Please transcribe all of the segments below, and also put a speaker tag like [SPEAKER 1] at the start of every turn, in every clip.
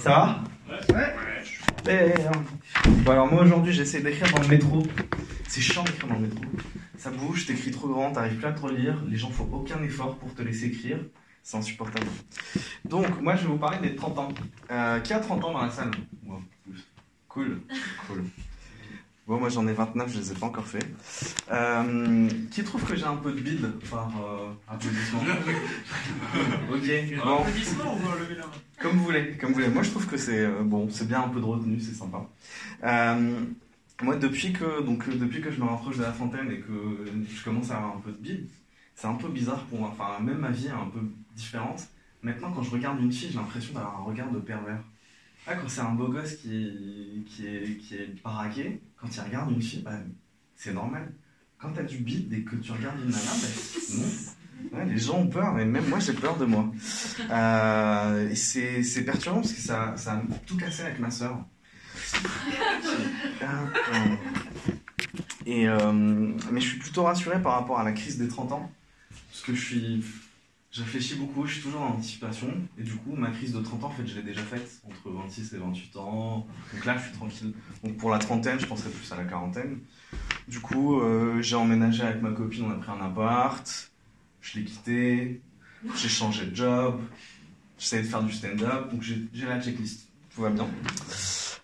[SPEAKER 1] Ça va Super. Bon alors moi aujourd'hui j'essaie d'écrire dans le métro. C'est chiant d'écrire dans le métro. Ça bouge, t'écris trop grand, t'arrives plus à te relire, les gens font aucun effort pour te laisser écrire. C'est insupportable. Donc moi je vais vous parler des 30 ans. Euh, qui a 30 ans dans la salle? Cool, cool. Bon, moi j'en ai 29, je les ai pas encore fait. Euh, qui trouve que j'ai un peu de bide par euh, applaudissement Ok, bon.
[SPEAKER 2] Applaudissements ou lever la main?
[SPEAKER 1] Comme vous voulez, comme vous voulez. Moi, je trouve que c'est euh, bon, c'est bien un peu de retenue, c'est sympa. Euh, moi, depuis que donc depuis que je me rapproche de la fontaine et que je commence à avoir un peu de bide, c'est un peu bizarre pour moi. Enfin, même ma vie est un peu différente. Maintenant, quand je regarde une fille, j'ai l'impression d'avoir un regard de pervers. Ah, quand c'est un beau gosse qui, qui est qui est baraqué, quand il regarde une fille, bah, c'est normal. Quand t'as du bide et que tu regardes une nana, bah, non. Les gens ont peur, et même moi j'ai peur de moi. Euh, et c'est c'est perturbant parce que ça, ça a tout cassé avec ma soeur. Et euh, mais je suis plutôt rassuré par rapport à la crise des 30 ans. Parce que je suis. Je réfléchis beaucoup, je suis toujours en anticipation. Et du coup, ma crise de 30 ans, en fait, je l'ai déjà faite entre 26 et 28 ans. Donc là, je suis tranquille. Donc pour la trentaine, je penserais plus à la quarantaine. Du coup, euh, j'ai emménagé avec ma copine, on a pris un appart. Je l'ai quitté. J'ai changé de job. J'essaie de faire du stand-up. Donc j'ai la checklist. Tout va bien.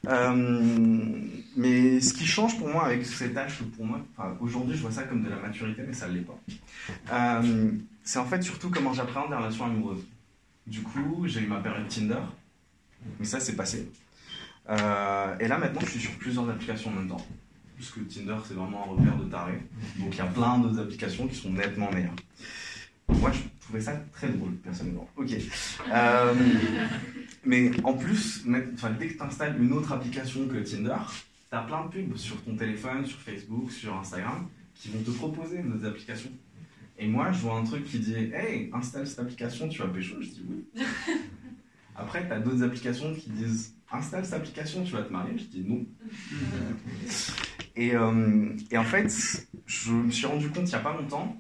[SPEAKER 1] Euh, mais ce qui change pour moi avec cet âge, pour moi, aujourd'hui je vois ça comme de la maturité, mais ça ne l'est pas. Euh, c'est en fait surtout comment j'appréhende les relations amoureuses. Du coup, j'ai eu ma période Tinder, mais ça c'est passé. Euh, et là maintenant, je suis sur plusieurs applications en même temps. Puisque Tinder c'est vraiment un repère de taré. Donc il y a plein d'autres applications qui sont nettement meilleures. Moi je trouvais ça très drôle, personnellement. Ok. Mais en plus, dès que tu installes une autre application que Tinder, tu as plein de pubs sur ton téléphone, sur Facebook, sur Instagram, qui vont te proposer d'autres applications. Et moi, je vois un truc qui dit Hey, installe cette application, tu vas pécho? Je dis oui. Après, tu as d'autres applications qui disent Installe cette application, tu vas te marier? Je dis non. Et, euh, et en fait, je me suis rendu compte il n'y a pas longtemps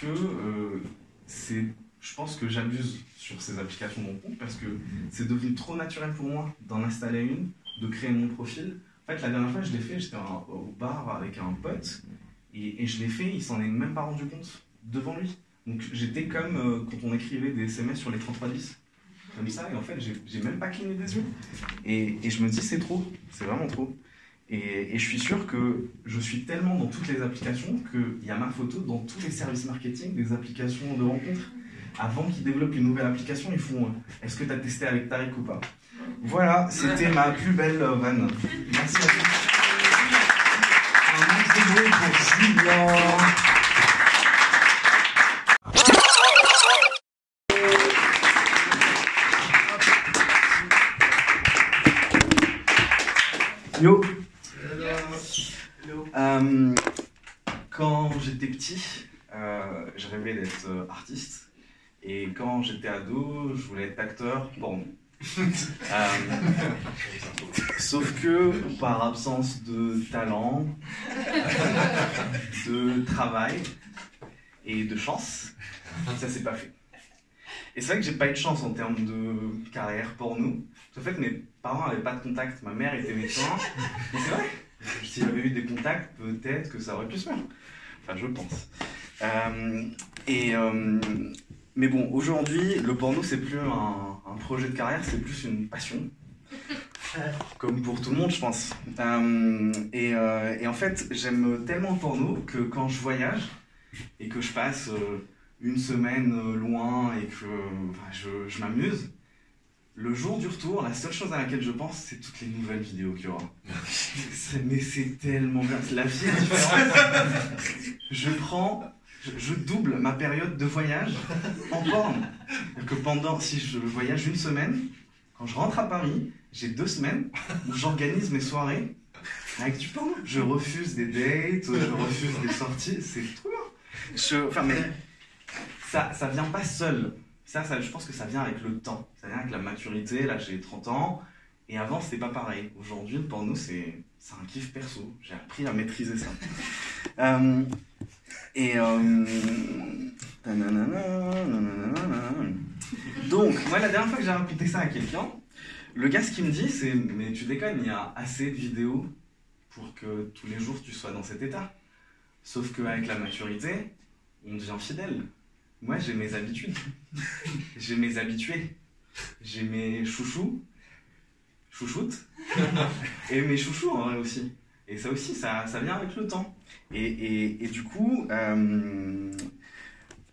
[SPEAKER 1] que euh, c'est, je pense que j'abuse sur ces applications de rencontre parce que c'est devenu trop naturel pour moi d'en installer une, de créer mon profil. En fait, la dernière fois, je l'ai fait, j'étais au bar avec un pote et, je l'ai fait, il s'en est même pas rendu compte devant lui. Donc j'étais comme euh, quand on écrivait des SMS sur les 3310. Comme ça, et en fait, j'ai même pas cligné des yeux. Et, et je me dis, c'est trop, c'est vraiment trop. Et, et je suis sûr que je suis tellement dans toutes les applications qu'il y a ma photo dans tous les services marketing des applications de rencontres. Avant qu'ils développent une nouvelle application, ils font euh, Est-ce que tu as testé avec Tariq ou pas? Voilà, c'était ma plus belle euh, vanne. Merci à Julien. Yo. Euh, quand j'étais petit, euh, je rêvais d'être euh, artiste. Et quand j'étais ado, je voulais être acteur porno. Euh, sauf que par absence de talent, de travail et de chance, ça s'est pas fait. Et c'est vrai que j'ai pas eu de chance en termes de carrière porno. En fait, mes parents n'avaient pas de contact. Ma mère était médecin. Et c'est vrai. S'il y avait eu des contacts, peut-être que ça aurait pu se faire. Enfin, je pense. Euh, et, euh, mais bon, aujourd'hui, le porno, c'est plus un, un projet de carrière, c'est plus une passion. Comme pour tout le monde, je pense. Euh, et, euh, et en fait, j'aime tellement le porno que quand je voyage et que je passe euh, une semaine loin et que enfin, je, je m'amuse, le jour du retour, la seule chose à laquelle je pense, c'est toutes les nouvelles vidéos qu'il y aura. Mais c'est tellement bien. La vie est différente. Je prends, je, double ma période de voyage en. C'est-à-dire Que pendant, si je voyage une semaine, quand je rentre à Paris, j'ai deux semaines où j'organise mes soirées avec du porno. Je refuse des dates, je refuse des sorties, c'est trop bien. Ça, ça vient pas seul. Ça, je pense que ça vient avec le temps. Ça vient avec la maturité. Là, j'ai 30 ans. Et avant, c'était pas pareil. Aujourd'hui, le porno, c'est un kiff perso. J'ai appris à maîtriser ça. Euh, et. euh. Donc, moi, la dernière fois que j'ai raconté ça à quelqu'un, Le gars, ce qu'il me dit, c'est Mais tu déconnes, il y a assez de vidéos pour que tous les jours tu sois dans cet état. Sauf qu'avec la maturité, on devient fidèle. Moi, j'ai mes habitudes. j'ai mes habitués. J'ai mes chouchous, chouchoutes, et mes chouchous en vrai aussi. Et ça aussi, ça, ça vient avec le temps. Et, et, et du coup, euh,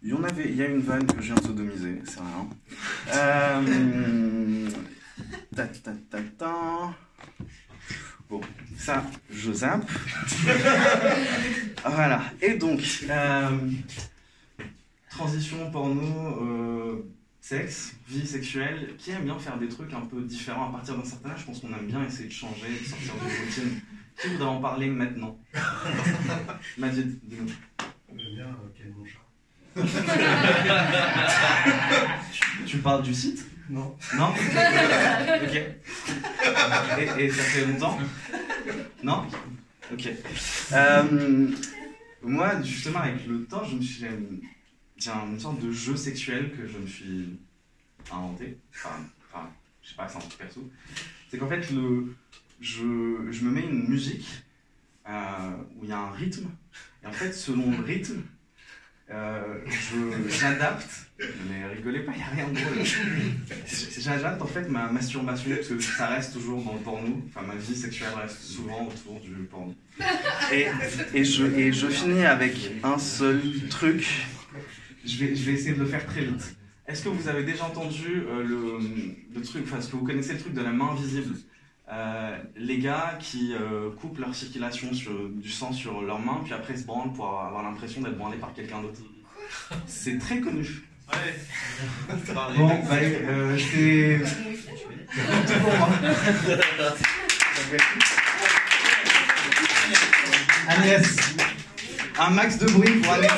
[SPEAKER 1] il y en avait, il y a une vanne que j'ai sodomisée, c'est rien. Euh, ta, ta, ta, ta. Bon, ça, je zappe. voilà. Et donc, euh, transition porno, euh, sexe, vie sexuelle. Qui aime bien faire des trucs un peu différents à partir d'un certain âge Je pense qu'on aime bien essayer de changer, de sortir de routine. Qui voudrait en parler maintenant Majid, dis-nous.
[SPEAKER 2] J'aime bien euh, mon chat.
[SPEAKER 1] Tu parles du site
[SPEAKER 2] Non.
[SPEAKER 1] Non Ok. Et, et ça fait longtemps Non Ok. Euh, moi, justement, avec le temps, je me suis. J'ai une sorte de jeu sexuel que je me suis inventé. Enfin, enfin je sais pas, c'est un truc perso. C'est qu'en fait, le, je, je me mets une musique euh, où il y a un rythme. Et en fait, selon le rythme, euh, j'adapte, mais rigolez pas, il n'y a rien de drôle. J'adapte en fait ma masturbation, parce que ça reste toujours dans le porno, enfin ma vie sexuelle reste souvent autour du porno. Et, et, je, et je finis avec un seul truc, je vais, je vais essayer de le faire très vite. Est-ce que vous avez déjà entendu euh, le, le truc, enfin est-ce que vous connaissez le truc de la main invisible Euh, les gars qui euh, coupent leur circulation sur, du sang sur leurs mains, puis après se branlent pour avoir l'impression d'être branlés par quelqu'un d'autre. C'est très connu.
[SPEAKER 2] Ouais.
[SPEAKER 1] Bon, bah, euh, c'est tout pour moi. Agnès, un max de bruit pour Agnès.